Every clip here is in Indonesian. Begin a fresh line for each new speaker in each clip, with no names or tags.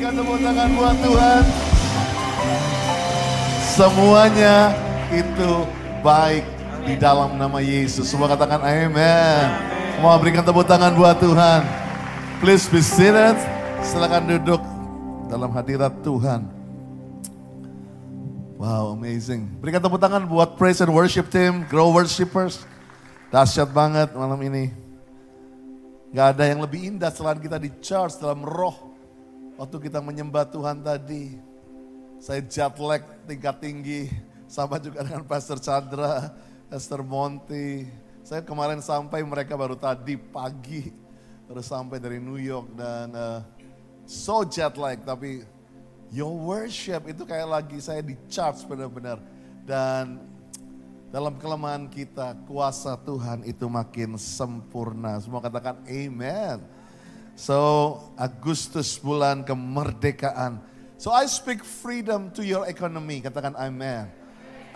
Berikan tepuk tangan buat Tuhan. Semuanya itu baik di dalam nama Yesus. Semua katakan amin. Semua berikan tepuk tangan buat Tuhan. Please be seated. Silakan duduk dalam hadirat Tuhan. Wow, amazing. Berikan tepuk tangan buat praise and worship team, grow worshipers. Dahsyat banget malam ini. Gak ada yang lebih indah selain kita di charge dalam roh. Waktu kita menyembah Tuhan tadi. Saya jet lag tingkat tinggi. Sama juga dengan Pastor Chandra, Pastor Monty. Saya kemarin sampai mereka baru tadi pagi. Baru sampai dari New York dan uh, so jet lag. Tapi your worship itu kayak lagi saya di charge benar-benar. Dan dalam kelemahan kita, kuasa Tuhan itu makin sempurna. Semua katakan amen. So, Agustus bulan kemerdekaan. So, I speak freedom to your economy. Katakan amen.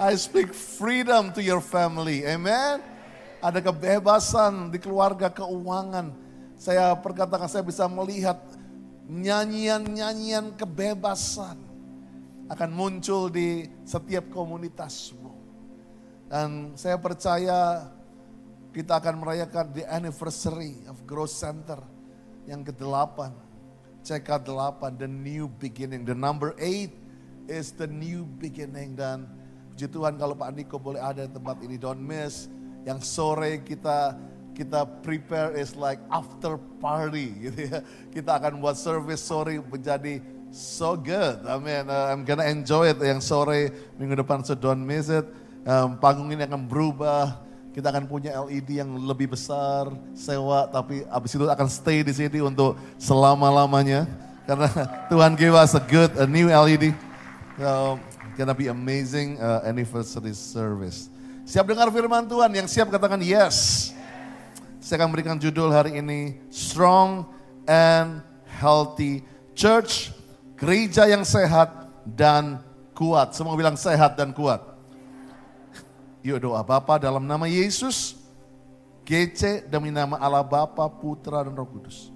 I speak freedom to your family. Amen. Ada kebebasan di keluarga keuangan. Saya perkatakan saya bisa melihat nyanyian-nyanyian kebebasan akan muncul di setiap komunitasmu. Dan saya percaya kita akan merayakan the anniversary of Growth Center yang ke-8. CK8, the new beginning. The number 8 is the new beginning. Dan puji Tuhan kalau Pak Niko boleh ada di tempat ini, don't miss. Yang sore kita kita prepare is like after party gitu ya. Kita akan buat service sore menjadi so good. I mean, uh, I'm gonna enjoy it yang sore minggu depan so don't miss it. Um, panggung ini akan berubah. Kita akan punya LED yang lebih besar, sewa, tapi abis itu akan stay di sini untuk selama-lamanya. Karena Tuhan give us a good, a new LED. So, gonna be amazing uh, anniversary service. Siap dengar firman Tuhan? Yang siap katakan yes. Saya akan berikan judul hari ini, Strong and Healthy Church, gereja yang sehat dan kuat. Semua bilang sehat dan kuat. Yuk doa Bapa dalam nama Yesus, GC demi nama Allah Bapa, Putra dan Roh Kudus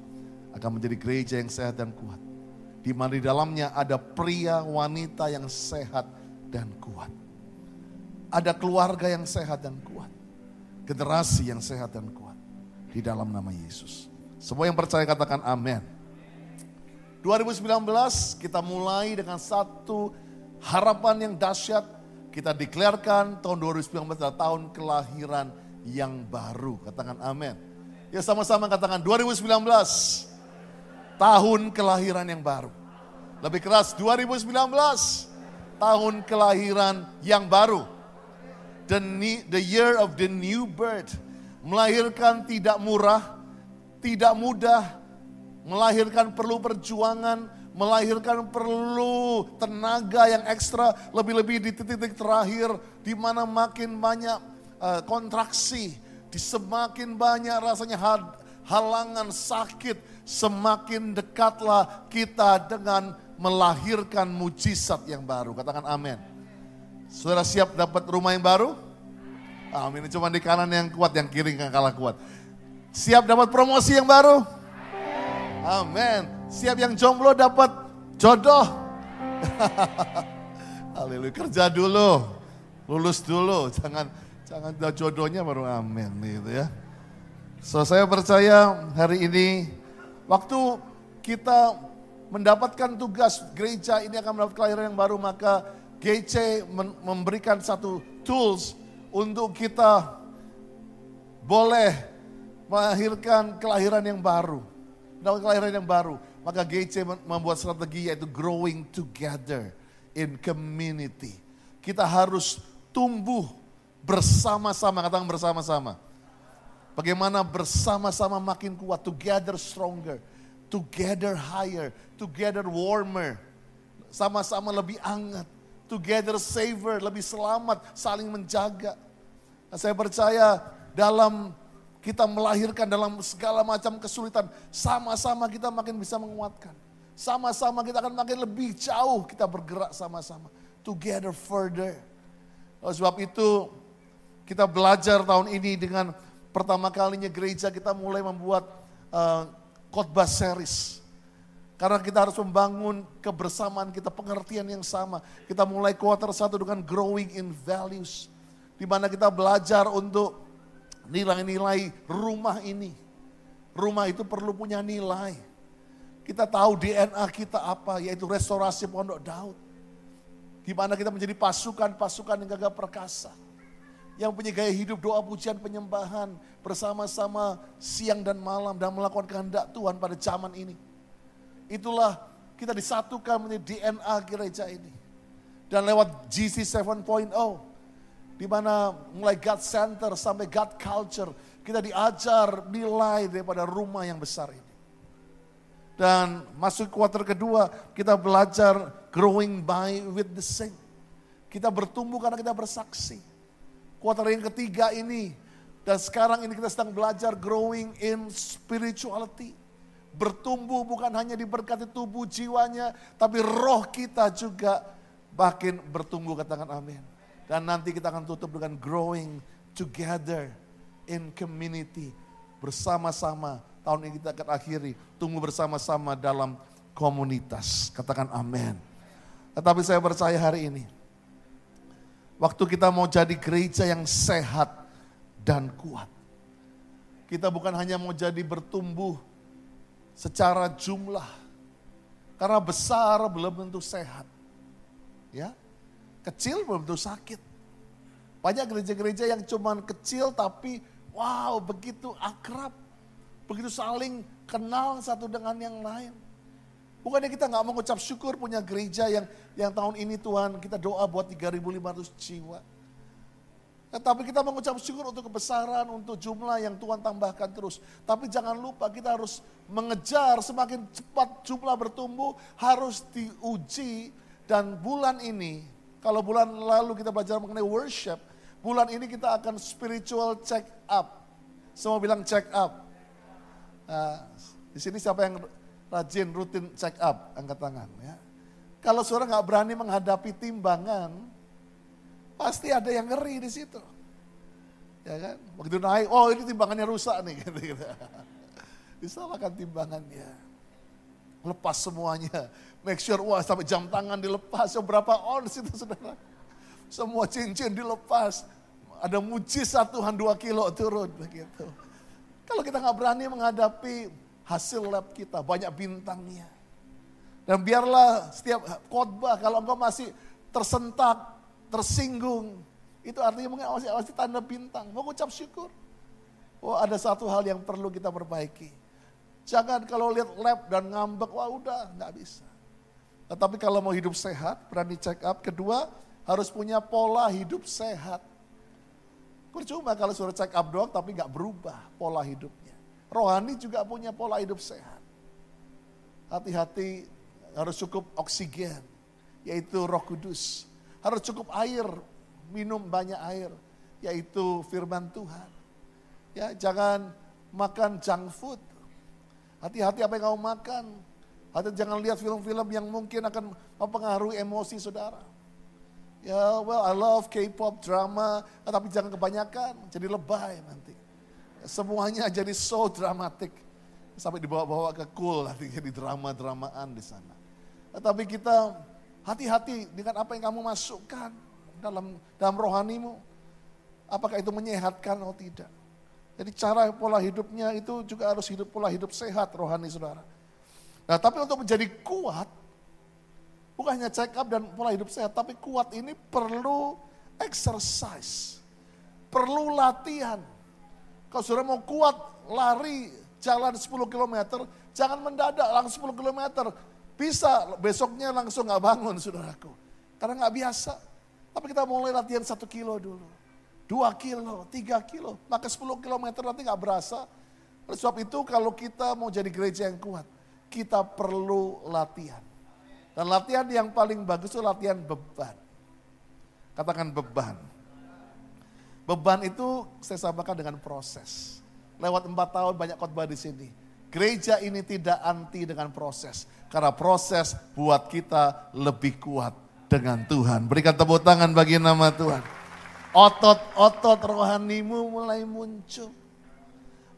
akan menjadi gereja yang sehat dan kuat. Di mana di dalamnya ada pria wanita yang sehat dan kuat. Ada keluarga yang sehat dan kuat. Generasi yang sehat dan kuat. Di dalam nama Yesus. Semua yang percaya katakan amin. 2019 kita mulai dengan satu harapan yang dahsyat. Kita deklarkan tahun 2019 adalah tahun kelahiran yang baru. Katakan amin. Ya sama-sama katakan 2019 tahun kelahiran yang baru. Lebih keras 2019 tahun kelahiran yang baru. The, the year of the new birth. Melahirkan tidak murah, tidak mudah, melahirkan perlu perjuangan, melahirkan perlu tenaga yang ekstra, lebih-lebih di titik-titik terakhir, di mana makin banyak uh, kontraksi, di semakin banyak rasanya halangan sakit, semakin dekatlah kita dengan melahirkan mujizat yang baru. Katakan amin. Saudara siap dapat rumah yang baru? Amin. Cuma di kanan yang kuat, yang kiri yang kalah kuat. Siap dapat promosi yang baru? Amin. Siap yang jomblo dapat jodoh? Haleluya. Kerja dulu, lulus dulu, jangan jangan jodohnya baru amin gitu ya. So saya percaya hari ini waktu kita mendapatkan tugas gereja ini akan mendapat kelahiran yang baru maka GC memberikan satu tools untuk kita boleh melahirkan kelahiran yang baru. Dapat kelahiran yang baru. Maka GC membuat strategi yaitu growing together in community. Kita harus tumbuh bersama-sama, katakan bersama-sama. Bagaimana bersama-sama makin kuat, together stronger, together higher, together warmer. Sama-sama lebih hangat, together saver, lebih selamat, saling menjaga. Nah, saya percaya dalam kita melahirkan dalam segala macam kesulitan, sama-sama kita makin bisa menguatkan. Sama-sama kita akan makin lebih jauh kita bergerak sama-sama. Together further. Oleh sebab itu kita belajar tahun ini dengan pertama kalinya gereja kita mulai membuat uh, khotbah series. Karena kita harus membangun kebersamaan kita, pengertian yang sama. Kita mulai kuarter satu dengan growing in values. Di mana kita belajar untuk nilai-nilai rumah ini. Rumah itu perlu punya nilai. Kita tahu DNA kita apa, yaitu restorasi pondok Daud. Di mana kita menjadi pasukan-pasukan yang gagah perkasa. Yang punya gaya hidup doa pujian penyembahan bersama-sama siang dan malam dan melakukan kehendak Tuhan pada zaman ini. Itulah kita disatukan menjadi DNA gereja ini. Dan lewat GC 7.0, di mana mulai God Center sampai God Culture, kita diajar nilai daripada rumah yang besar ini. Dan masuk kuarter kedua, kita belajar growing by with the same. Kita bertumbuh karena kita bersaksi. Kuarter yang ketiga ini, dan sekarang ini kita sedang belajar growing in spirituality bertumbuh bukan hanya diberkati tubuh jiwanya, tapi roh kita juga makin bertumbuh katakan amin. Dan nanti kita akan tutup dengan growing together in community. Bersama-sama tahun ini kita akan akhiri. Tumbuh bersama-sama dalam komunitas. Katakan amin. Tetapi saya percaya hari ini. Waktu kita mau jadi gereja yang sehat dan kuat. Kita bukan hanya mau jadi bertumbuh secara jumlah. Karena besar belum tentu sehat. Ya. Kecil belum tentu sakit. Banyak gereja-gereja yang cuman kecil tapi wow begitu akrab. Begitu saling kenal satu dengan yang lain. Bukannya kita nggak mengucap syukur punya gereja yang yang tahun ini Tuhan kita doa buat 3.500 jiwa. Tetapi kita mengucap syukur untuk kebesaran, untuk jumlah yang Tuhan tambahkan terus. Tapi jangan lupa kita harus mengejar semakin cepat jumlah bertumbuh harus diuji. Dan bulan ini, kalau bulan lalu kita belajar mengenai worship, bulan ini kita akan spiritual check up. Semua bilang check up. Nah, di sini siapa yang rajin rutin check up? Angkat tangan ya. Kalau saudara nggak berani menghadapi timbangan, Pasti ada yang ngeri di situ. Ya kan? Begitu naik, oh ini timbangannya rusak nih. Gitu, gitu. Disalahkan timbangannya. Lepas semuanya. Make sure, wah sampai jam tangan dilepas. So, berapa ons itu saudara. Semua cincin dilepas. Ada mujizat Tuhan dua kilo turun begitu. Kalau kita nggak berani menghadapi hasil lab kita, banyak bintangnya. Dan biarlah setiap khotbah kalau engkau masih tersentak, tersinggung. Itu artinya mungkin masih tanda bintang. Mau ucap syukur. Oh ada satu hal yang perlu kita perbaiki. Jangan kalau lihat lab dan ngambek, wah udah nggak bisa. Tetapi kalau mau hidup sehat, berani check up. Kedua, harus punya pola hidup sehat. Percuma kalau sudah check up doang tapi nggak berubah pola hidupnya. Rohani juga punya pola hidup sehat. Hati-hati harus cukup oksigen, yaitu roh kudus. Harus cukup air, minum banyak air, yaitu firman Tuhan. Ya, jangan makan junk food. Hati-hati apa yang kamu makan. Hati jangan lihat film-film yang mungkin akan mempengaruhi emosi saudara. Ya, well, I love K-pop drama, tapi jangan kebanyakan, jadi lebay nanti. Semuanya jadi so dramatik sampai dibawa-bawa ke cool nanti jadi drama-dramaan di sana. Tapi kita Hati-hati dengan apa yang kamu masukkan dalam dalam rohanimu. Apakah itu menyehatkan atau tidak. Jadi cara pola hidupnya itu juga harus hidup pola hidup sehat rohani saudara. Nah tapi untuk menjadi kuat, bukan hanya check up dan pola hidup sehat, tapi kuat ini perlu exercise, perlu latihan. Kalau saudara mau kuat lari jalan 10 km, jangan mendadak langsung 10 km, bisa besoknya langsung nggak bangun saudaraku. Karena nggak biasa. Tapi kita mulai latihan satu kilo dulu. Dua kilo, tiga kilo. Maka sepuluh kilometer nanti nggak berasa. Oleh sebab itu kalau kita mau jadi gereja yang kuat. Kita perlu latihan. Dan latihan yang paling bagus itu latihan beban. Katakan beban. Beban itu saya samakan dengan proses. Lewat empat tahun banyak khotbah di sini Gereja ini tidak anti dengan proses. Karena proses buat kita lebih kuat dengan Tuhan. Berikan tepuk tangan bagi nama Tuhan. Otot-otot rohanimu mulai muncul.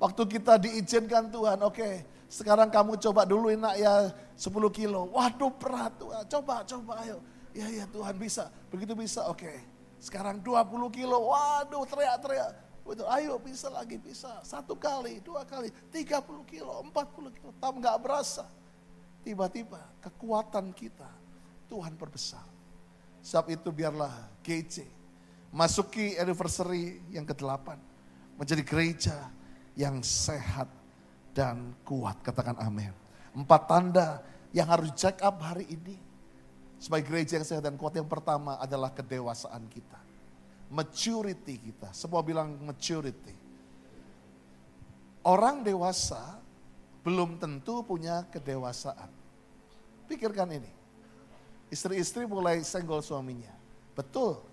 Waktu kita diizinkan Tuhan, oke, okay, Sekarang kamu coba dulu nak ya 10 kilo. Waduh berat Tuhan. Coba, coba ayo. Ya, ya Tuhan bisa. Begitu bisa, oke. Sekarang 20 kilo. Waduh teriak-teriak. Betul, ayo bisa lagi, bisa. Satu kali, dua kali, 30 kilo, 40 kilo. Tapi nggak berasa. Tiba-tiba kekuatan kita Tuhan perbesar. Sebab itu biarlah GC masuki anniversary yang ke-8. Menjadi gereja yang sehat dan kuat. Katakan amin. Empat tanda yang harus check up hari ini. Sebagai gereja yang sehat dan kuat yang pertama adalah kedewasaan kita. Maturity kita. Semua bilang maturity. Orang dewasa belum tentu punya kedewasaan. Pikirkan ini. Istri-istri mulai senggol suaminya. Betul.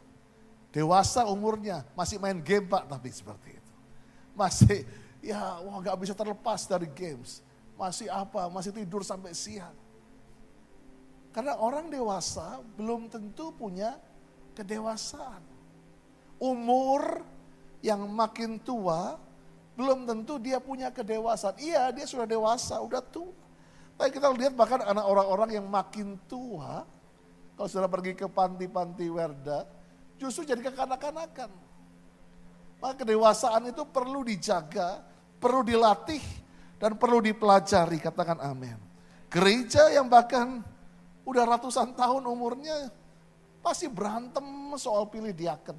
Dewasa umurnya, masih main game pak tapi seperti itu. Masih ya wah gak bisa terlepas dari games. Masih apa, masih tidur sampai siang. Karena orang dewasa belum tentu punya kedewasaan. Umur yang makin tua belum tentu dia punya kedewasaan. Iya dia sudah dewasa, udah tua. Tapi kita lihat bahkan anak orang-orang yang makin tua, kalau sudah pergi ke panti-panti werda, justru jadi kekanak-kanakan. Maka kedewasaan itu perlu dijaga, perlu dilatih, dan perlu dipelajari, katakan amin. Gereja yang bahkan udah ratusan tahun umurnya, pasti berantem soal pilih diaken.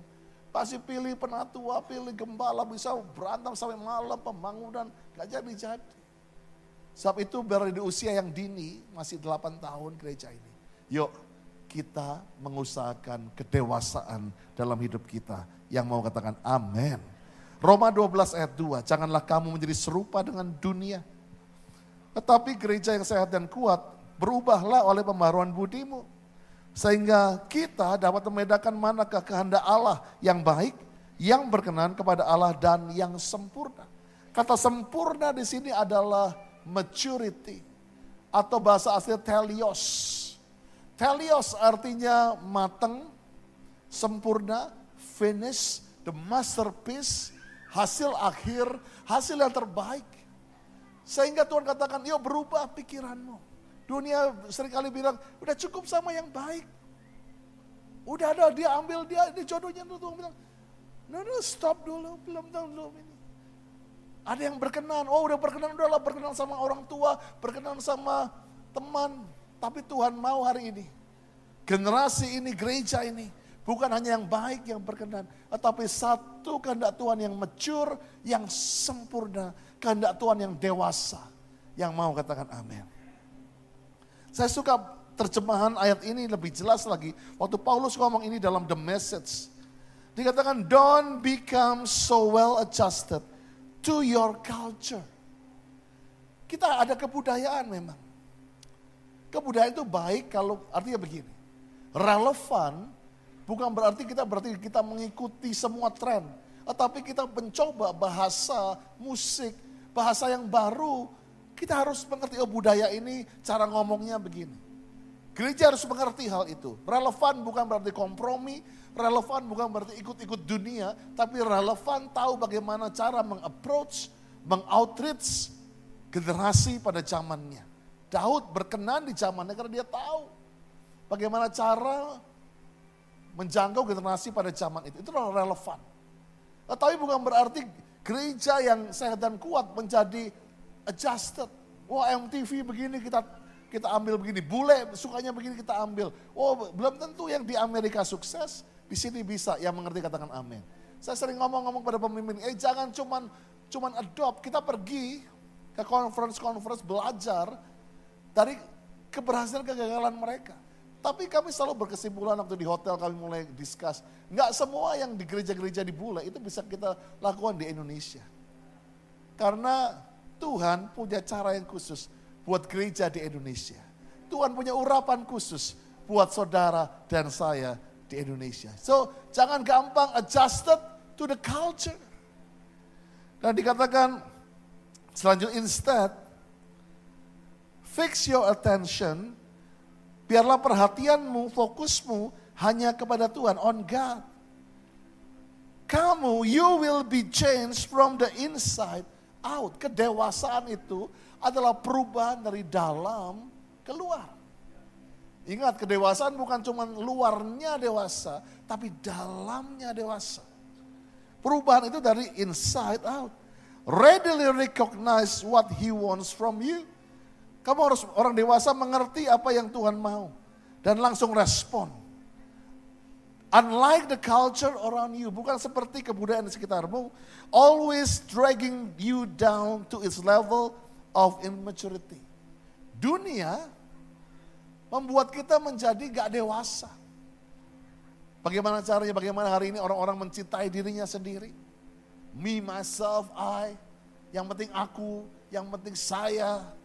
Pasti pilih penatua, pilih gembala, bisa berantem sampai malam pembangunan, gak jadi-jadi. Sebab itu baru di usia yang dini, masih 8 tahun gereja ini. Yuk kita mengusahakan kedewasaan dalam hidup kita. Yang mau katakan amin. Roma 12 ayat 2, janganlah kamu menjadi serupa dengan dunia. Tetapi gereja yang sehat dan kuat, berubahlah oleh pembaruan budimu. Sehingga kita dapat membedakan manakah kehendak Allah yang baik, yang berkenan kepada Allah dan yang sempurna. Kata sempurna di sini adalah maturity atau bahasa asli telios. Telios artinya matang, sempurna, finish, the masterpiece, hasil akhir, hasil yang terbaik. Sehingga Tuhan katakan, yuk berubah pikiranmu. Dunia sering kali bilang, udah cukup sama yang baik. Udah ada, dia ambil, dia ini jodohnya. Tuhan bilang, no, no, stop dulu, belum tahu belum ini. Ada yang berkenan, oh udah berkenan, udahlah berkenan sama orang tua, berkenan sama teman. Tapi Tuhan mau hari ini, generasi ini, gereja ini, Bukan hanya yang baik yang berkenan, tetapi satu kehendak Tuhan yang mature, yang sempurna, kehendak Tuhan yang dewasa, yang mau katakan amin. Saya suka terjemahan ayat ini lebih jelas lagi. Waktu Paulus ngomong ini dalam The Message. Dikatakan, don't become so well adjusted to your culture. Kita ada kebudayaan memang. Kebudayaan itu baik kalau artinya begini. Relevan Bukan berarti kita berarti kita mengikuti semua tren. Tetapi kita mencoba bahasa, musik, bahasa yang baru. Kita harus mengerti oh budaya ini cara ngomongnya begini. Gereja harus mengerti hal itu. Relevan bukan berarti kompromi, relevan bukan berarti ikut-ikut dunia, tapi relevan tahu bagaimana cara mengapproach, mengoutreach generasi pada zamannya. Daud berkenan di zamannya karena dia tahu bagaimana cara menjangkau generasi pada zaman itu. Itu relevan. Tapi bukan berarti gereja yang sehat dan kuat menjadi adjusted. Wah MTV begini kita kita ambil begini, bule sukanya begini kita ambil. Oh belum tentu yang di Amerika sukses, di sini bisa yang mengerti katakan amin. Saya sering ngomong-ngomong pada pemimpin, eh jangan cuman cuman adopt, kita pergi ke conference-conference belajar dari keberhasilan kegagalan mereka. Tapi kami selalu berkesimpulan waktu di hotel kami mulai discuss. Nggak semua yang di gereja-gereja di bule itu bisa kita lakukan di Indonesia. Karena Tuhan punya cara yang khusus buat gereja di Indonesia. Tuhan punya urapan khusus buat saudara dan saya di Indonesia. So jangan gampang adjusted to the culture. Dan dikatakan selanjutnya instead fix your attention Biarlah perhatianmu, fokusmu hanya kepada Tuhan, on God. Kamu, you will be changed from the inside out. Kedewasaan itu adalah perubahan dari dalam keluar. Ingat kedewasaan bukan cuma luarnya dewasa, tapi dalamnya dewasa. Perubahan itu dari inside out. Readily recognize what he wants from you. Kamu harus orang dewasa mengerti apa yang Tuhan mau. Dan langsung respon. Unlike the culture around you, bukan seperti kebudayaan di sekitarmu, always dragging you down to its level of immaturity. Dunia membuat kita menjadi gak dewasa. Bagaimana caranya, bagaimana hari ini orang-orang mencintai dirinya sendiri. Me, myself, I, yang penting aku, yang penting saya.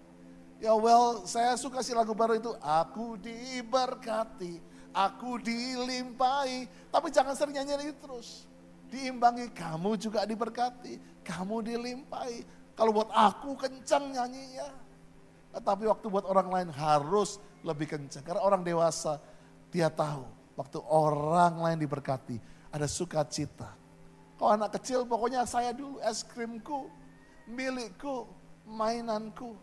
Ya well, saya suka si lagu baru itu, aku diberkati aku dilimpahi. Tapi jangan sering nyanyi itu terus. Diimbangi, kamu juga diberkati, kamu dilimpahi. Kalau buat aku kencang nyanyinya. Tapi waktu buat orang lain harus lebih kencang. Karena orang dewasa, dia tahu waktu orang lain diberkati, ada sukacita. Kalau anak kecil pokoknya saya dulu, es krimku, milikku, mainanku.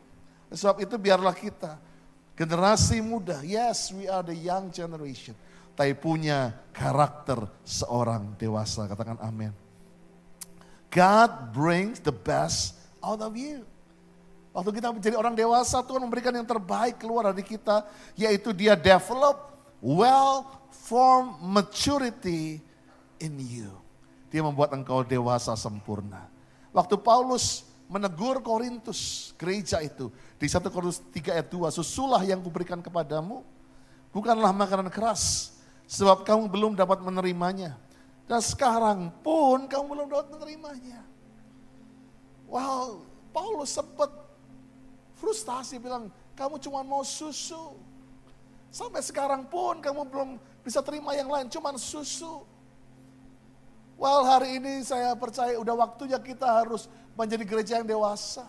Sebab itu biarlah kita Generasi muda, yes we are the young generation. Tapi punya karakter seorang dewasa. Katakan amin. God brings the best out of you. Waktu kita menjadi orang dewasa, Tuhan memberikan yang terbaik keluar dari kita. Yaitu dia develop well-formed maturity in you. Dia membuat engkau dewasa sempurna. Waktu Paulus menegur Korintus, gereja itu. Di 1 Korintus 3 ayat 2, susulah yang kuberikan kepadamu, bukanlah makanan keras, sebab kamu belum dapat menerimanya. Dan sekarang pun kamu belum dapat menerimanya. Wow, Paulus sempat frustasi bilang, kamu cuma mau susu. Sampai sekarang pun kamu belum bisa terima yang lain, cuma susu. Well hari ini saya percaya udah waktunya kita harus menjadi gereja yang dewasa.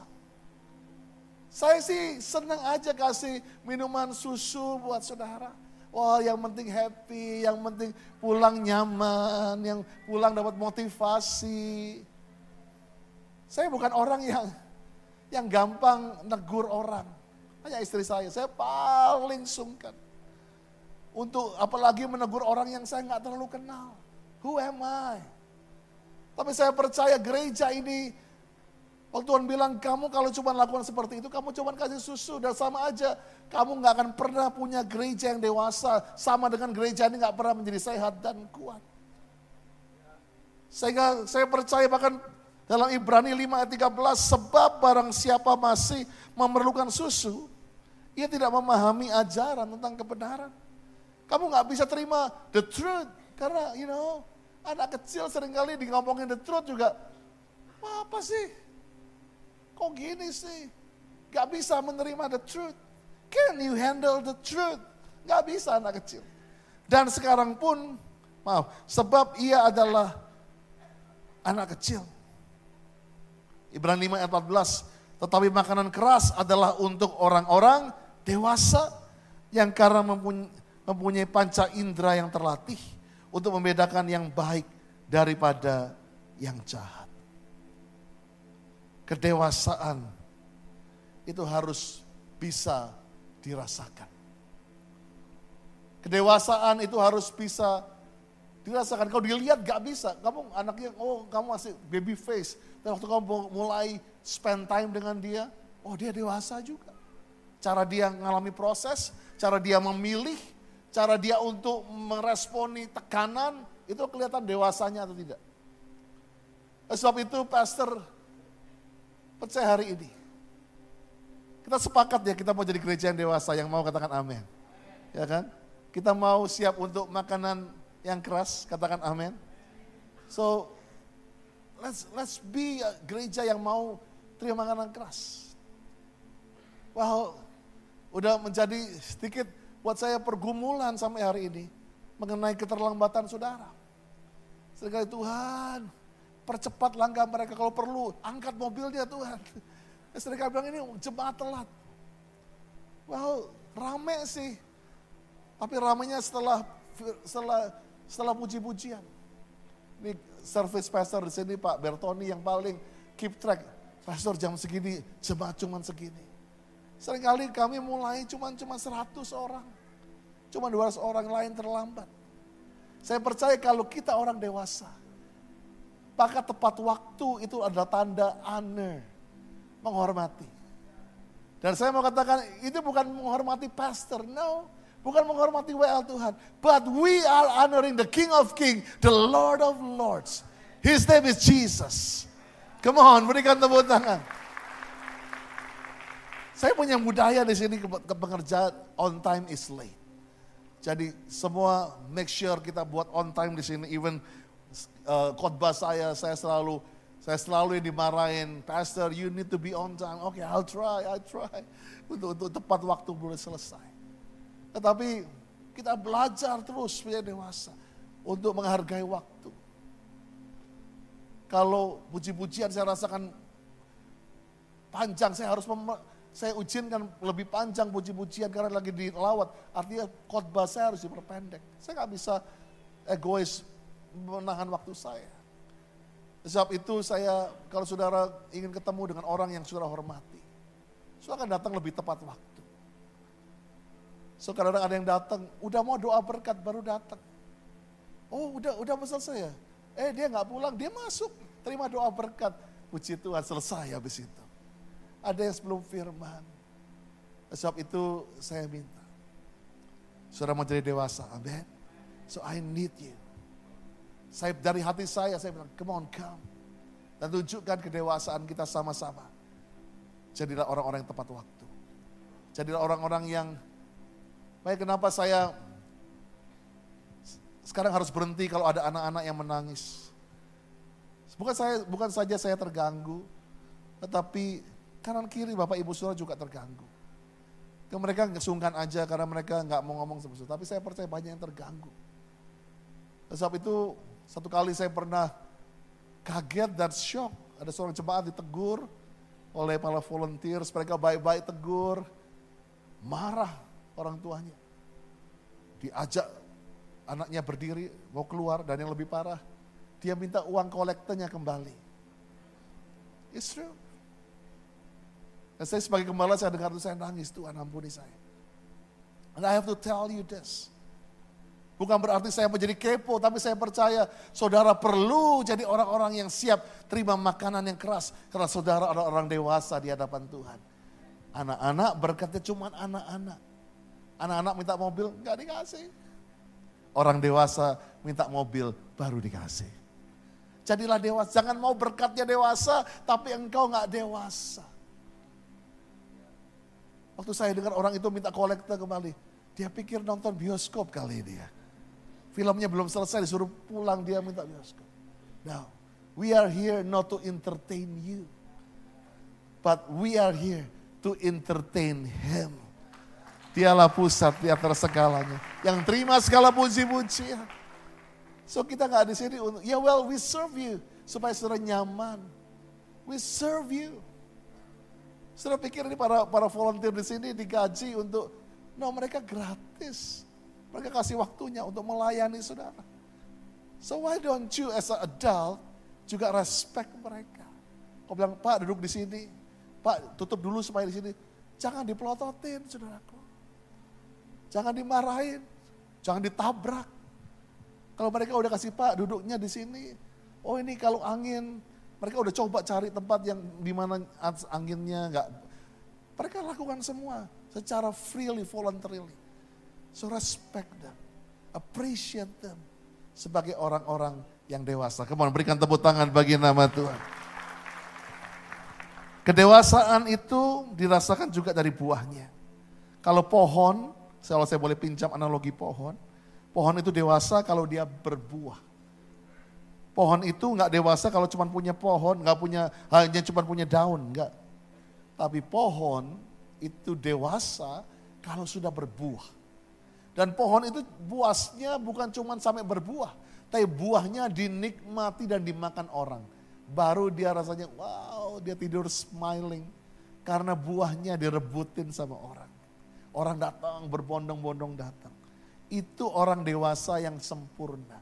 Saya sih senang aja kasih minuman susu buat saudara. Wah yang penting happy, yang penting pulang nyaman, yang pulang dapat motivasi. Saya bukan orang yang yang gampang negur orang. Hanya istri saya, saya paling sungkan. Untuk apalagi menegur orang yang saya nggak terlalu kenal. Who am I? Tapi saya percaya gereja ini, waktu Tuhan bilang kamu kalau cuma lakukan seperti itu, kamu cuma kasih susu dan sama aja. Kamu nggak akan pernah punya gereja yang dewasa, sama dengan gereja ini nggak pernah menjadi sehat dan kuat. Sehingga saya percaya bahkan dalam Ibrani 5 ayat 13, sebab barang siapa masih memerlukan susu, ia tidak memahami ajaran tentang kebenaran. Kamu nggak bisa terima the truth, karena you know, Anak kecil sering kali di ngomongin the truth juga, apa sih? Kok gini sih? Gak bisa menerima the truth. Can you handle the truth? Gak bisa anak kecil. Dan sekarang pun, maaf, sebab ia adalah anak kecil. Ibrani 5 ayat 14, tetapi makanan keras adalah untuk orang-orang dewasa yang karena mempunyai panca indera yang terlatih untuk membedakan yang baik daripada yang jahat. Kedewasaan itu harus bisa dirasakan. Kedewasaan itu harus bisa dirasakan. Kalau dilihat gak bisa. Kamu anaknya, oh kamu masih baby face. Dan waktu kamu mulai spend time dengan dia, oh dia dewasa juga. Cara dia mengalami proses, cara dia memilih, cara dia untuk meresponi tekanan, itu kelihatan dewasanya atau tidak. Sebab itu pastor percaya hari ini. Kita sepakat ya kita mau jadi gereja yang dewasa yang mau katakan amin. Ya kan? Kita mau siap untuk makanan yang keras, katakan amin. So let's let's be a gereja yang mau terima makanan keras. Wow, udah menjadi sedikit buat saya pergumulan sampai hari ini mengenai keterlambatan saudara. Sekali Tuhan, percepat langkah mereka kalau perlu, angkat mobilnya Tuhan. Seringkali bilang ini jemaat telat. Wow, rame sih. Tapi ramenya setelah setelah setelah puji-pujian. Ini service pastor di sini Pak Bertoni yang paling keep track. pastor jam segini, jemaat cuma segini. Seringkali kami mulai cuma cuma 100 orang. Cuma 200 orang lain terlambat. Saya percaya kalau kita orang dewasa, maka tepat waktu itu adalah tanda honor, menghormati. Dan saya mau katakan itu bukan menghormati pastor, no. Bukan menghormati WL Tuhan. But we are honoring the King of King, the Lord of Lords. His name is Jesus. Come on, berikan tepuk tangan. Saya punya budaya di sini ke, ke on time is late. Jadi semua make sure kita buat on time di sini. Even uh, khotbah saya, saya selalu saya selalu dimarahin, Pastor, you need to be on time. Oke, okay, I'll try, I'll try. Untuk, untuk tepat waktu boleh selesai. Tetapi kita belajar terus menjadi dewasa untuk menghargai waktu. Kalau puji-pujian saya rasakan panjang, saya harus saya ujikan lebih panjang puji-pujian karena lagi dilawat. Artinya khotbah saya harus diperpendek. Saya nggak bisa egois menahan waktu saya. Sebab itu saya, kalau saudara ingin ketemu dengan orang yang saudara hormati, saudara akan datang lebih tepat waktu. So kadang ada yang datang, udah mau doa berkat baru datang. Oh udah udah selesai ya? Eh dia nggak pulang, dia masuk, terima doa berkat. Puji Tuhan selesai habis itu. Ada yang sebelum firman. Sebab itu saya minta. Saudara mau jadi dewasa, amin. So I need you. Saya dari hati saya, saya bilang, come on, come. Dan tunjukkan kedewasaan kita sama-sama. Jadilah orang-orang yang tepat waktu. Jadilah orang-orang yang, baik kenapa saya sekarang harus berhenti kalau ada anak-anak yang menangis. Bukan saya, bukan saja saya terganggu, tetapi kanan kiri bapak ibu saudara juga terganggu. Mereka sungkan aja karena mereka nggak mau ngomong sebesar, tapi saya percaya banyak yang terganggu. Sebab itu satu kali saya pernah kaget dan shock. Ada seorang jemaat ditegur oleh para volunteers. Mereka baik-baik tegur. Marah orang tuanya. Diajak anaknya berdiri mau keluar dan yang lebih parah. Dia minta uang kolektornya kembali. It's true. Dan saya sebagai gembala saya dengar itu saya nangis, Tuhan ampuni saya. And I have to tell you this. Bukan berarti saya menjadi kepo, tapi saya percaya saudara perlu jadi orang-orang yang siap terima makanan yang keras. Karena saudara adalah orang dewasa di hadapan Tuhan. Anak-anak berkatnya cuma anak-anak. Anak-anak minta mobil, nggak dikasih. Orang dewasa minta mobil, baru dikasih. Jadilah dewasa, jangan mau berkatnya dewasa, tapi engkau nggak dewasa. Waktu saya dengar orang itu minta kolektor kembali, dia pikir nonton bioskop kali ya. Filmnya belum selesai disuruh pulang dia minta bioskop. Now, we are here not to entertain you. But we are here to entertain him. Dialah pusat di antara segalanya. Yang terima segala puji-pujian. So kita nggak di sini untuk, ya yeah, well we serve you. Supaya saudara nyaman. We serve you. Saudara pikir ini para para volunteer di sini digaji untuk, no mereka gratis. Mereka kasih waktunya untuk melayani saudara. So why don't you as an adult juga respect mereka. Kau bilang, Pak duduk di sini. Pak tutup dulu supaya di sini. Jangan dipelototin saudaraku. Jangan dimarahin. Jangan ditabrak. Kalau mereka udah kasih Pak duduknya di sini. Oh ini kalau angin. Mereka udah coba cari tempat yang di mana anginnya enggak. Mereka lakukan semua secara freely, voluntarily. So respect them. Appreciate them. Sebagai orang-orang yang dewasa. Ke mana berikan tepuk tangan bagi nama Tuhan. Kedewasaan itu dirasakan juga dari buahnya. Kalau pohon, kalau saya boleh pinjam analogi pohon, pohon itu dewasa kalau dia berbuah. Pohon itu nggak dewasa kalau cuma punya pohon, nggak punya hanya cuma punya daun, nggak. Tapi pohon itu dewasa kalau sudah berbuah. Dan pohon itu buasnya bukan cuma sampai berbuah, tapi buahnya dinikmati dan dimakan orang. Baru dia rasanya wow, dia tidur smiling karena buahnya direbutin sama orang. Orang datang berbondong-bondong datang. Itu orang dewasa yang sempurna.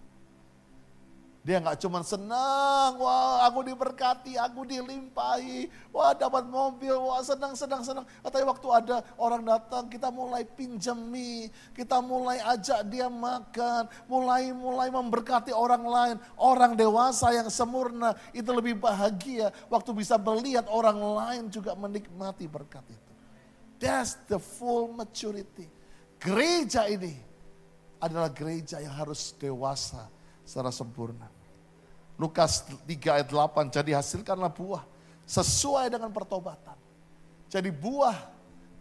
Dia nggak cuma senang, wah aku diberkati, aku dilimpahi, wah dapat mobil, wah senang, senang, senang. Tapi waktu ada orang datang, kita mulai pinjami, kita mulai ajak dia makan, mulai mulai memberkati orang lain. Orang dewasa yang sempurna itu lebih bahagia waktu bisa melihat orang lain juga menikmati berkat itu. That's the full maturity. Gereja ini adalah gereja yang harus dewasa secara sempurna. Lukas 3 ayat 8, jadi hasilkanlah buah sesuai dengan pertobatan. Jadi buah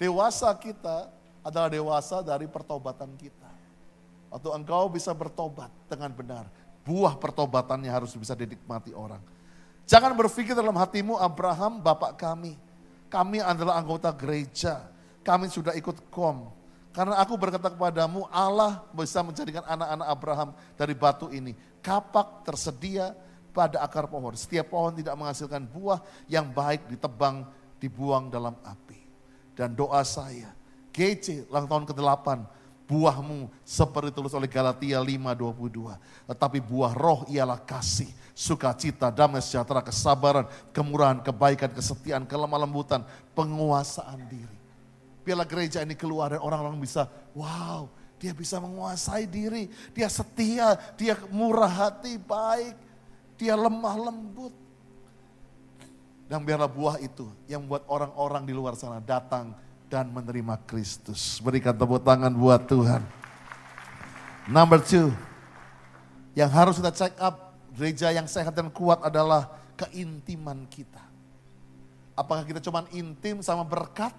dewasa kita adalah dewasa dari pertobatan kita. Waktu engkau bisa bertobat dengan benar, buah pertobatannya harus bisa dinikmati orang. Jangan berpikir dalam hatimu Abraham bapak kami. Kami adalah anggota gereja. Kami sudah ikut kom. Karena aku berkata kepadamu, Allah bisa menjadikan anak-anak Abraham dari batu ini. Kapak tersedia pada akar pohon. Setiap pohon tidak menghasilkan buah yang baik ditebang, dibuang dalam api. Dan doa saya, GC ulang tahun ke-8, buahmu seperti tulis oleh Galatia 5:22. Tetapi buah roh ialah kasih, sukacita, damai sejahtera, kesabaran, kemurahan, kebaikan, kesetiaan, kelemah lembutan, penguasaan diri biarlah gereja ini keluar dan orang-orang bisa, wow, dia bisa menguasai diri, dia setia, dia murah hati, baik, dia lemah lembut. Dan biarlah buah itu yang membuat orang-orang di luar sana datang dan menerima Kristus. Berikan tepuk tangan buat Tuhan. Number two, yang harus kita check up gereja yang sehat dan kuat adalah keintiman kita. Apakah kita cuma intim sama berkat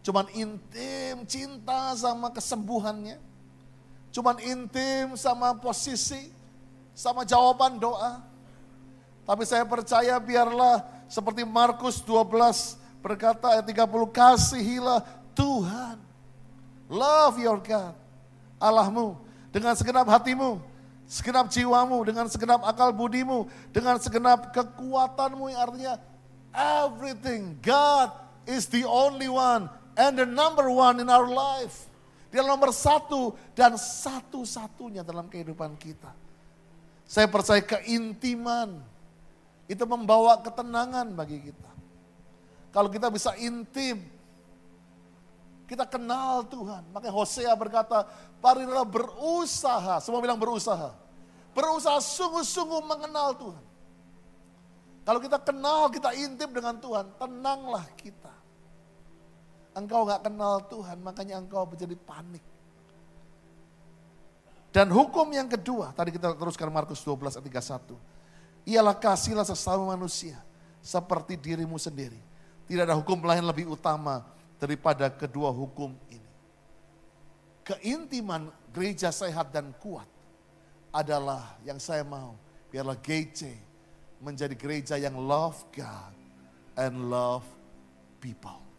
Cuman intim cinta sama kesembuhannya. Cuman intim sama posisi, sama jawaban doa. Tapi saya percaya biarlah seperti Markus 12 berkata ayat 30, kasihilah Tuhan. Love your God, Allahmu, dengan segenap hatimu, segenap jiwamu, dengan segenap akal budimu, dengan segenap kekuatanmu yang artinya everything. God is the only one and the number one in our life. Dia nomor satu dan satu-satunya dalam kehidupan kita. Saya percaya keintiman itu membawa ketenangan bagi kita. Kalau kita bisa intim, kita kenal Tuhan. Makanya Hosea berkata, marilah berusaha. Semua bilang berusaha. Berusaha sungguh-sungguh mengenal Tuhan. Kalau kita kenal, kita intim dengan Tuhan, tenanglah kita. Engkau gak kenal Tuhan, makanya engkau menjadi panik. Dan hukum yang kedua, tadi kita teruskan Markus 12 ayat 31. Ialah kasihlah sesama manusia seperti dirimu sendiri. Tidak ada hukum lain lebih utama daripada kedua hukum ini. Keintiman gereja sehat dan kuat adalah yang saya mau. Biarlah GC menjadi gereja yang love God and love people.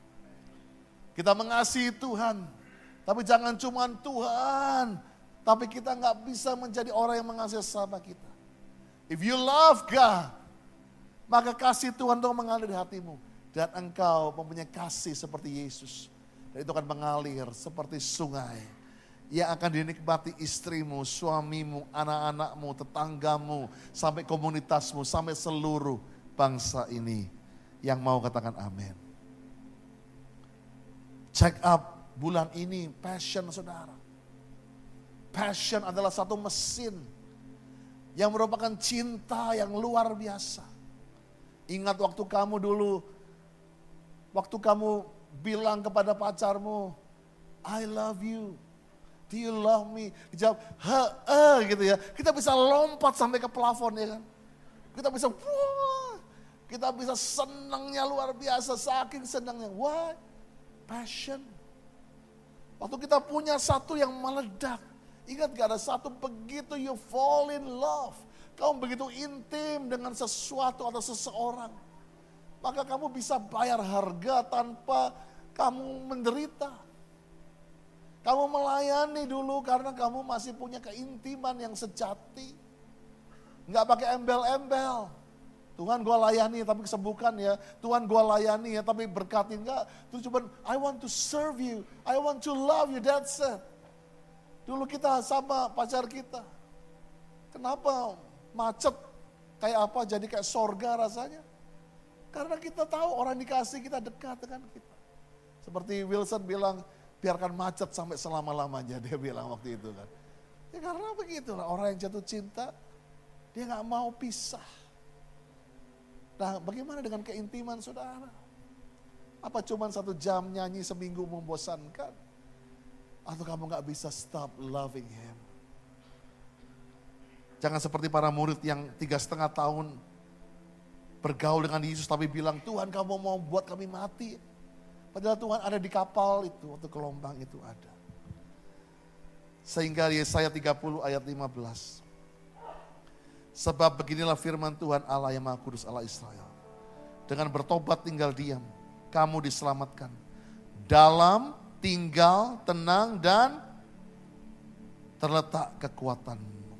Kita mengasihi Tuhan. Tapi jangan cuma Tuhan. Tapi kita nggak bisa menjadi orang yang mengasihi sama kita. If you love God, maka kasih Tuhan itu mengalir di hatimu. Dan engkau mempunyai kasih seperti Yesus. Dan itu akan mengalir seperti sungai. Yang akan dinikmati istrimu, suamimu, anak-anakmu, tetanggamu, sampai komunitasmu, sampai seluruh bangsa ini. Yang mau katakan amin. Check up bulan ini passion saudara. Passion adalah satu mesin yang merupakan cinta yang luar biasa. Ingat waktu kamu dulu, waktu kamu bilang kepada pacarmu, I love you. Do you love me? Dijawab, he, eh, gitu ya. Kita bisa lompat sampai ke plafon ya kan. Kita bisa, wah, kita bisa senangnya luar biasa, saking senangnya. Why? Passion. Waktu kita punya satu yang meledak. Ingat gak ada satu begitu you fall in love. Kamu begitu intim dengan sesuatu atau seseorang. Maka kamu bisa bayar harga tanpa kamu menderita. Kamu melayani dulu karena kamu masih punya keintiman yang sejati. Nggak pakai embel-embel. Tuhan gue layani tapi kesembuhkan ya. Tuhan gue layani ya tapi berkati enggak. Terus cuma I want to serve you. I want to love you. That's it. Dulu kita sama pacar kita. Kenapa macet kayak apa jadi kayak sorga rasanya. Karena kita tahu orang dikasih kita dekat dengan kita. Seperti Wilson bilang, biarkan macet sampai selama-lamanya dia bilang waktu itu kan. Ya karena begitulah orang yang jatuh cinta, dia nggak mau pisah. Nah bagaimana dengan keintiman saudara? Apa cuma satu jam nyanyi seminggu membosankan? Atau kamu nggak bisa stop loving him? Jangan seperti para murid yang tiga setengah tahun bergaul dengan Yesus tapi bilang, Tuhan kamu mau buat kami mati. Padahal Tuhan ada di kapal itu, waktu gelombang itu ada. Sehingga Yesaya 30 ayat 15. Sebab beginilah firman Tuhan Allah yang Maha Kudus Allah Israel. Dengan bertobat tinggal diam, kamu diselamatkan. Dalam tinggal tenang dan terletak kekuatanmu.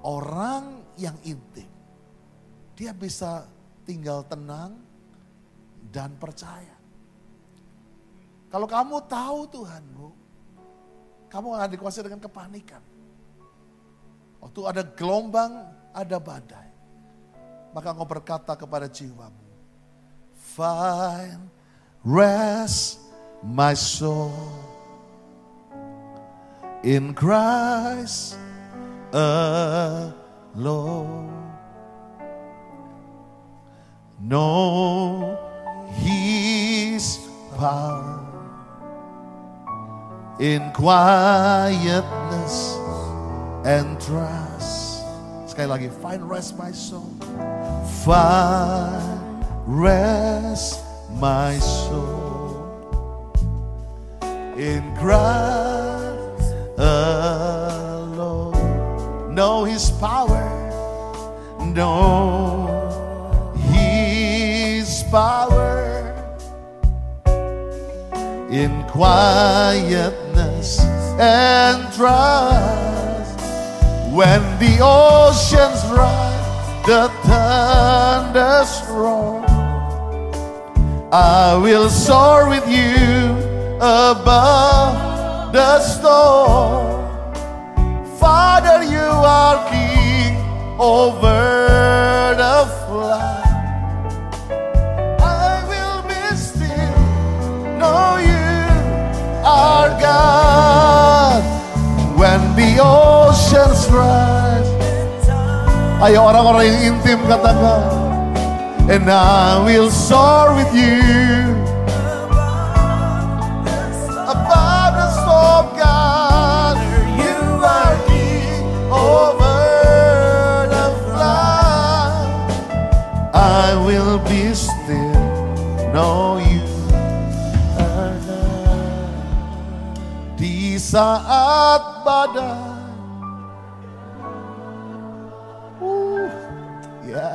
Orang yang intim dia bisa tinggal tenang dan percaya. Kalau kamu tahu Tuhanmu, kamu akan dikuasai dengan kepanikan. Waktu ada gelombang, ada badai. Maka engkau berkata kepada jiwamu, Find rest my soul in Christ alone. know His power in quietness and trust. Sekali lagi, find rest my soul. Find rest my soul in Christ alone. Know His power. Know His power in quietness and trust. When the oceans rise, the thunders roar, I will soar with you above the storm. Father, you are king over the flood. I will be still, know you are God when the oceans rise. Ayo orang-orang yang intim katakan, and I will soar with you above the storm, God. You are King over the flood. I will be still, know you. Are not. Di saat badai. Uh, ya.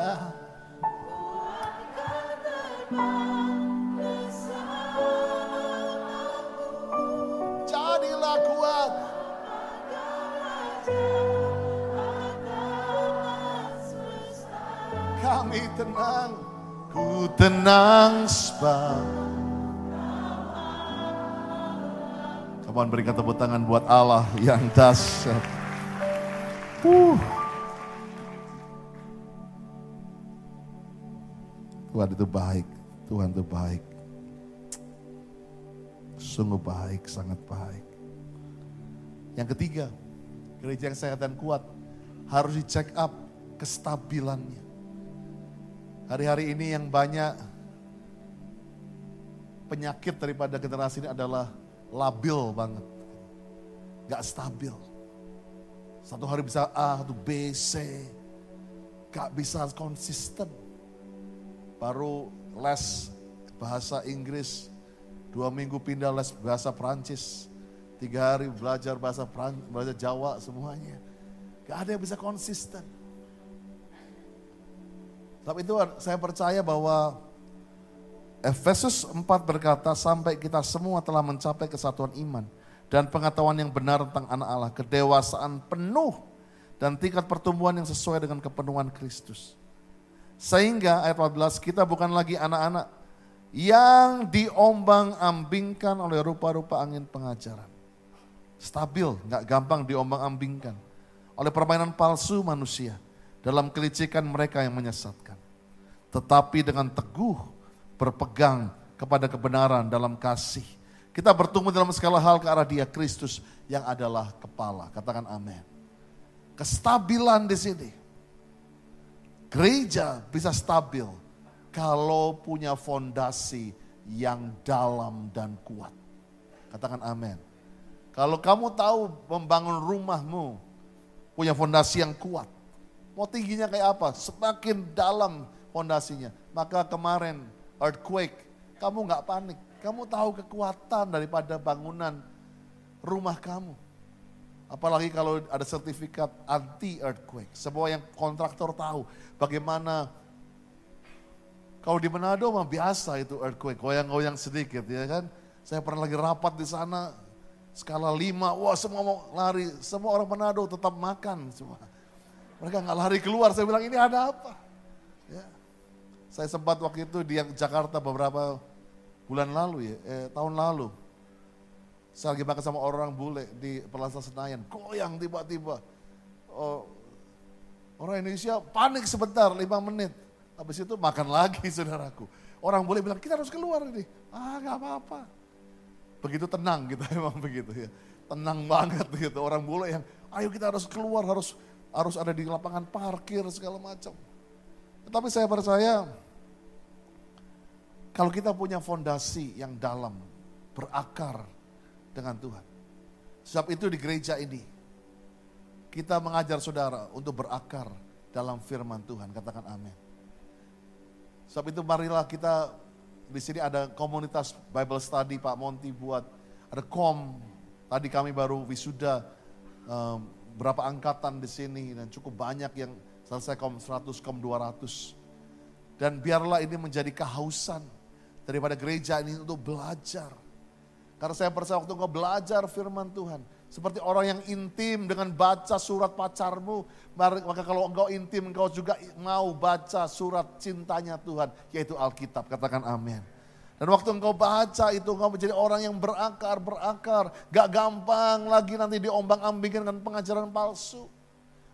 Jadilah kuat. Kami tenang, ku tenang sebab Mohon berikan tepuk tangan buat Allah yang dahsyat. Uh. Tuhan itu baik, Tuhan itu baik. Sungguh baik, sangat baik. Yang ketiga, gereja yang sehat dan kuat harus dicek up kestabilannya. Hari-hari ini yang banyak penyakit daripada generasi ini adalah labil banget. Gak stabil. Satu hari bisa A, satu B, C. Gak bisa konsisten. Baru les bahasa Inggris. Dua minggu pindah les bahasa Prancis. Tiga hari belajar bahasa Prancis, belajar Jawa semuanya. Gak ada yang bisa konsisten. Tapi itu saya percaya bahwa Efesus 4 berkata, sampai kita semua telah mencapai kesatuan iman dan pengetahuan yang benar tentang anak Allah, kedewasaan penuh dan tingkat pertumbuhan yang sesuai dengan kepenuhan Kristus. Sehingga ayat 14 kita bukan lagi anak-anak yang diombang-ambingkan oleh rupa-rupa angin pengajaran. Stabil, nggak gampang diombang-ambingkan oleh permainan palsu manusia dalam kelicikan mereka yang menyesatkan. Tetapi dengan teguh berpegang kepada kebenaran dalam kasih. Kita bertumbuh dalam segala hal ke arah dia Kristus yang adalah kepala. Katakan amin. Kestabilan di sini. Gereja bisa stabil kalau punya fondasi yang dalam dan kuat. Katakan amin. Kalau kamu tahu membangun rumahmu punya fondasi yang kuat, Mau tingginya kayak apa? Semakin dalam fondasinya. Maka kemarin earthquake, kamu nggak panik. Kamu tahu kekuatan daripada bangunan rumah kamu. Apalagi kalau ada sertifikat anti earthquake. Semua yang kontraktor tahu bagaimana kalau di Manado mah biasa itu earthquake, goyang-goyang sedikit ya kan. Saya pernah lagi rapat di sana, skala 5, wah semua mau lari, semua orang Manado tetap makan semua. Mereka nggak lari keluar, saya bilang ini ada apa? Ya. Saya sempat waktu itu di Jakarta beberapa bulan lalu ya, eh, tahun lalu. Saya lagi makan sama orang bule di Plaza Senayan, goyang tiba-tiba. Oh, orang Indonesia panik sebentar, lima menit. Habis itu makan lagi saudaraku. Orang boleh bilang, kita harus keluar ini. Ah gak apa-apa. Begitu tenang kita emang begitu ya. Tenang banget gitu. Orang boleh yang, ayo kita harus keluar, harus harus ada di lapangan parkir segala macam. Tetapi saya percaya kalau kita punya fondasi yang dalam, berakar dengan Tuhan. Sebab itu di gereja ini kita mengajar saudara untuk berakar dalam firman Tuhan. Katakan amin. Sebab itu marilah kita di sini ada komunitas Bible Study Pak Monty buat ada kom. Tadi kami baru wisuda um, berapa angkatan di sini dan cukup banyak yang selesai kom 100, kom 200. Dan biarlah ini menjadi kehausan daripada gereja ini untuk belajar. Karena saya percaya waktu engkau belajar firman Tuhan. Seperti orang yang intim dengan baca surat pacarmu. Maka kalau engkau intim engkau juga mau baca surat cintanya Tuhan. Yaitu Alkitab. Katakan amin. Dan waktu engkau baca itu engkau menjadi orang yang berakar, berakar. Gak gampang lagi nanti diombang ambingkan dengan pengajaran palsu.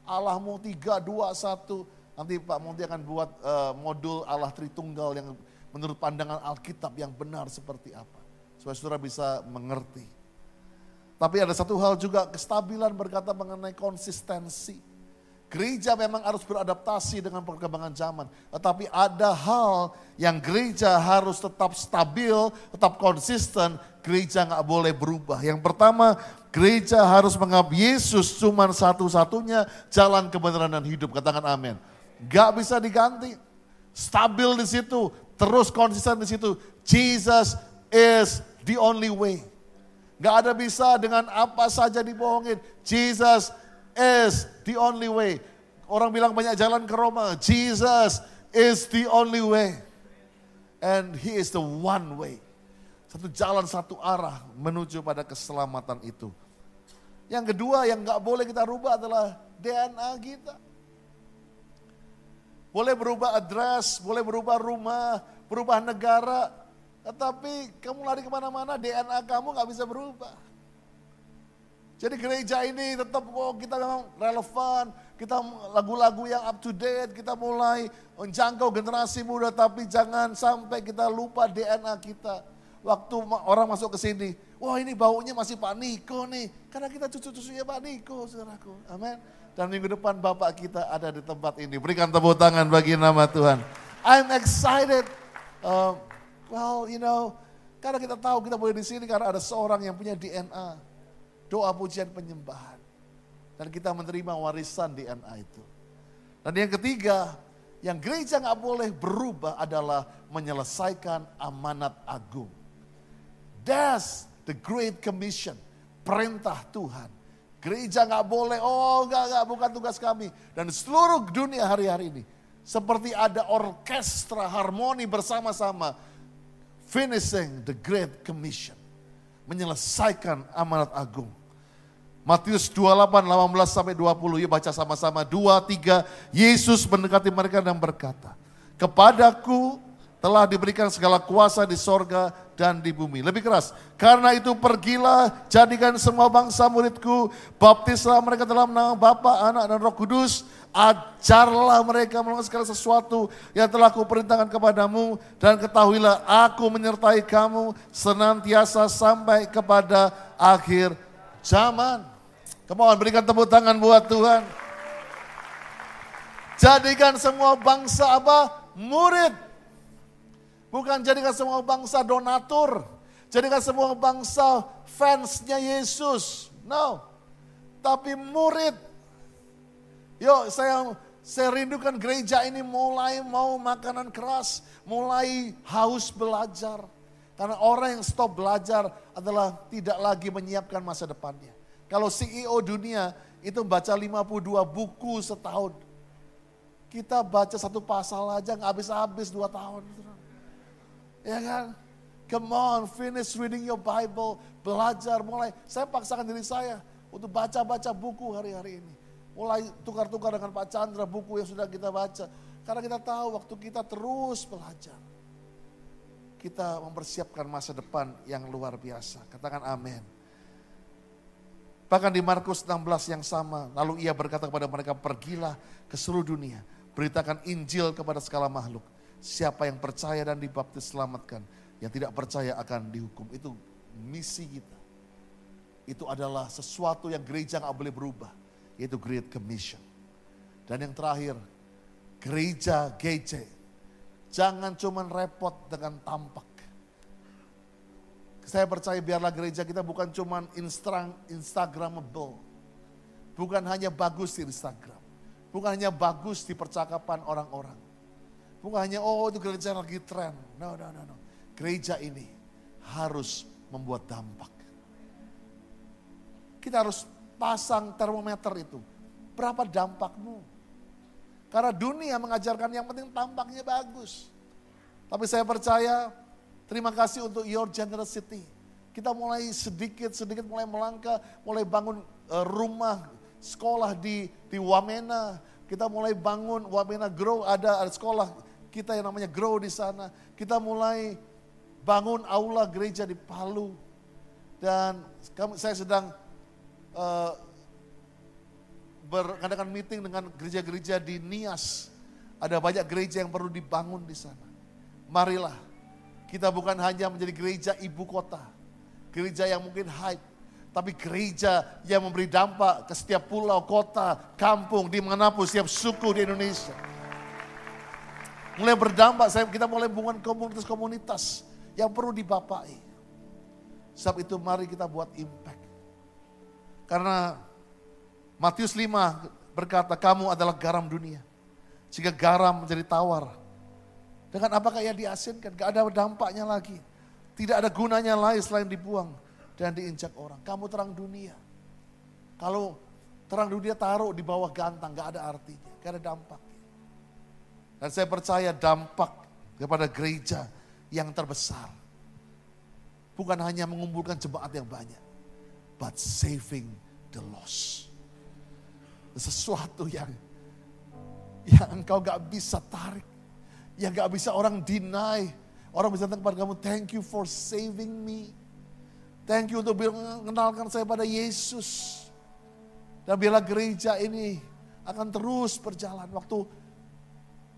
Allahmu tiga, dua, satu. Nanti Pak Monti akan buat uh, modul Allah Tritunggal yang menurut pandangan Alkitab yang benar seperti apa. Supaya saudara bisa mengerti. Tapi ada satu hal juga kestabilan berkata mengenai konsistensi. Gereja memang harus beradaptasi dengan perkembangan zaman. Tetapi ada hal yang gereja harus tetap stabil, tetap konsisten. Gereja nggak boleh berubah. Yang pertama, gereja harus menganggap Yesus cuma satu-satunya jalan kebenaran dan hidup. Katakan amin. Gak bisa diganti. Stabil di situ, terus konsisten di situ. Jesus is the only way. Gak ada bisa dengan apa saja dibohongin. Jesus is the only way. Orang bilang banyak jalan ke Roma. Jesus is the only way. And he is the one way. Satu jalan, satu arah menuju pada keselamatan itu. Yang kedua yang gak boleh kita rubah adalah DNA kita. Boleh berubah address, boleh berubah rumah, berubah negara. Tetapi kamu lari ke mana-mana DNA kamu gak bisa berubah. Jadi gereja ini tetap oh kita memang relevan, kita lagu-lagu yang up to date, kita mulai menjangkau generasi muda tapi jangan sampai kita lupa DNA kita. Waktu orang masuk ke sini, wah ini baunya masih Pak Niko nih. Karena kita cucu-cucunya Pak Niko, saudaraku. Amin. Dan minggu depan Bapak kita ada di tempat ini. Berikan tepuk tangan bagi nama Tuhan. I'm excited. Uh, well, you know, karena kita tahu kita boleh di sini karena ada seorang yang punya DNA doa pujian penyembahan. Dan kita menerima warisan DNA itu. Dan yang ketiga, yang gereja nggak boleh berubah adalah menyelesaikan amanat agung. That's the Great Commission, perintah Tuhan. Gereja nggak boleh, oh nggak nggak bukan tugas kami. Dan seluruh dunia hari-hari ini seperti ada orkestra harmoni bersama-sama finishing the Great Commission, menyelesaikan amanat agung. Matius 28, 18 sampai 20. Yuk baca sama-sama. Dua, tiga. Yesus mendekati mereka dan berkata. Kepadaku telah diberikan segala kuasa di sorga dan di bumi. Lebih keras. Karena itu pergilah, jadikan semua bangsa muridku, baptislah mereka dalam nama Bapa, Anak, dan Roh Kudus, ajarlah mereka melakukan segala sesuatu yang telah kuperintahkan kepadamu, dan ketahuilah aku menyertai kamu senantiasa sampai kepada akhir zaman. Kemohon berikan tepuk tangan buat Tuhan. Jadikan semua bangsa apa? Murid. Bukan jadikan semua bangsa donatur. Jadikan semua bangsa fansnya Yesus. No. Tapi murid. Yuk saya saya rindukan gereja ini mulai mau makanan keras. Mulai haus belajar. Karena orang yang stop belajar adalah tidak lagi menyiapkan masa depannya. Kalau CEO dunia itu baca 52 buku setahun. Kita baca satu pasal aja nggak habis-habis dua tahun. Ya kan? Come on, finish reading your Bible, belajar mulai. Saya paksakan diri saya untuk baca-baca buku hari-hari ini. Mulai tukar-tukar dengan Pak Chandra buku yang sudah kita baca. Karena kita tahu waktu kita terus belajar. Kita mempersiapkan masa depan yang luar biasa. Katakan amin. Bahkan di Markus 16 yang sama, lalu ia berkata kepada mereka, pergilah ke seluruh dunia, beritakan Injil kepada segala makhluk. Siapa yang percaya dan dibaptis selamatkan, yang tidak percaya akan dihukum. Itu misi kita. Itu adalah sesuatu yang gereja nggak boleh berubah, yaitu Great Commission. Dan yang terakhir, gereja GC. Jangan cuma repot dengan tampak. Saya percaya biarlah gereja kita bukan cuma Instagramable. Bukan hanya bagus di Instagram. Bukan hanya bagus di percakapan orang-orang. Bukan hanya, oh itu gereja lagi tren. No, no, no, no. Gereja ini harus membuat dampak. Kita harus pasang termometer itu. Berapa dampakmu? Karena dunia mengajarkan yang penting tampaknya bagus. Tapi saya percaya Terima kasih untuk your generosity. Kita mulai sedikit-sedikit mulai melangkah, mulai bangun uh, rumah, sekolah di di Wamena. Kita mulai bangun Wamena Grow, ada, ada sekolah kita yang namanya Grow di sana. Kita mulai bangun aula gereja di Palu. Dan saya sedang uh, beradakan meeting dengan gereja-gereja di Nias. Ada banyak gereja yang perlu dibangun di sana. Marilah kita bukan hanya menjadi gereja ibu kota, gereja yang mungkin hype, tapi gereja yang memberi dampak ke setiap pulau, kota, kampung, di mana pun, setiap suku di Indonesia. Mulai berdampak, saya kita mulai membangun komunitas-komunitas yang perlu dibapai. Sebab itu mari kita buat impact. Karena Matius 5 berkata, kamu adalah garam dunia. Jika garam menjadi tawar, dengan apakah ia diasinkan? Gak ada dampaknya lagi. Tidak ada gunanya lain selain dibuang dan diinjak orang. Kamu terang dunia. Kalau terang dunia taruh di bawah gantang, gak ada artinya. Gak ada dampak. Dan saya percaya dampak kepada gereja yang terbesar. Bukan hanya mengumpulkan jemaat yang banyak. But saving the lost. Sesuatu yang yang engkau gak bisa tarik yang gak bisa orang deny. Orang bisa datang kepada kamu, thank you for saving me. Thank you untuk mengenalkan saya pada Yesus. Dan bila gereja ini akan terus berjalan. Waktu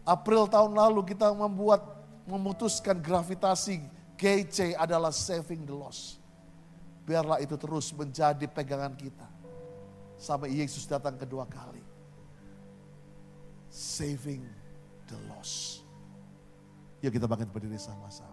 April tahun lalu kita membuat, memutuskan gravitasi GC adalah saving the lost. Biarlah itu terus menjadi pegangan kita. Sampai Yesus datang kedua kali. Saving the lost. Yuk kita bangkit berdiri sama-sama.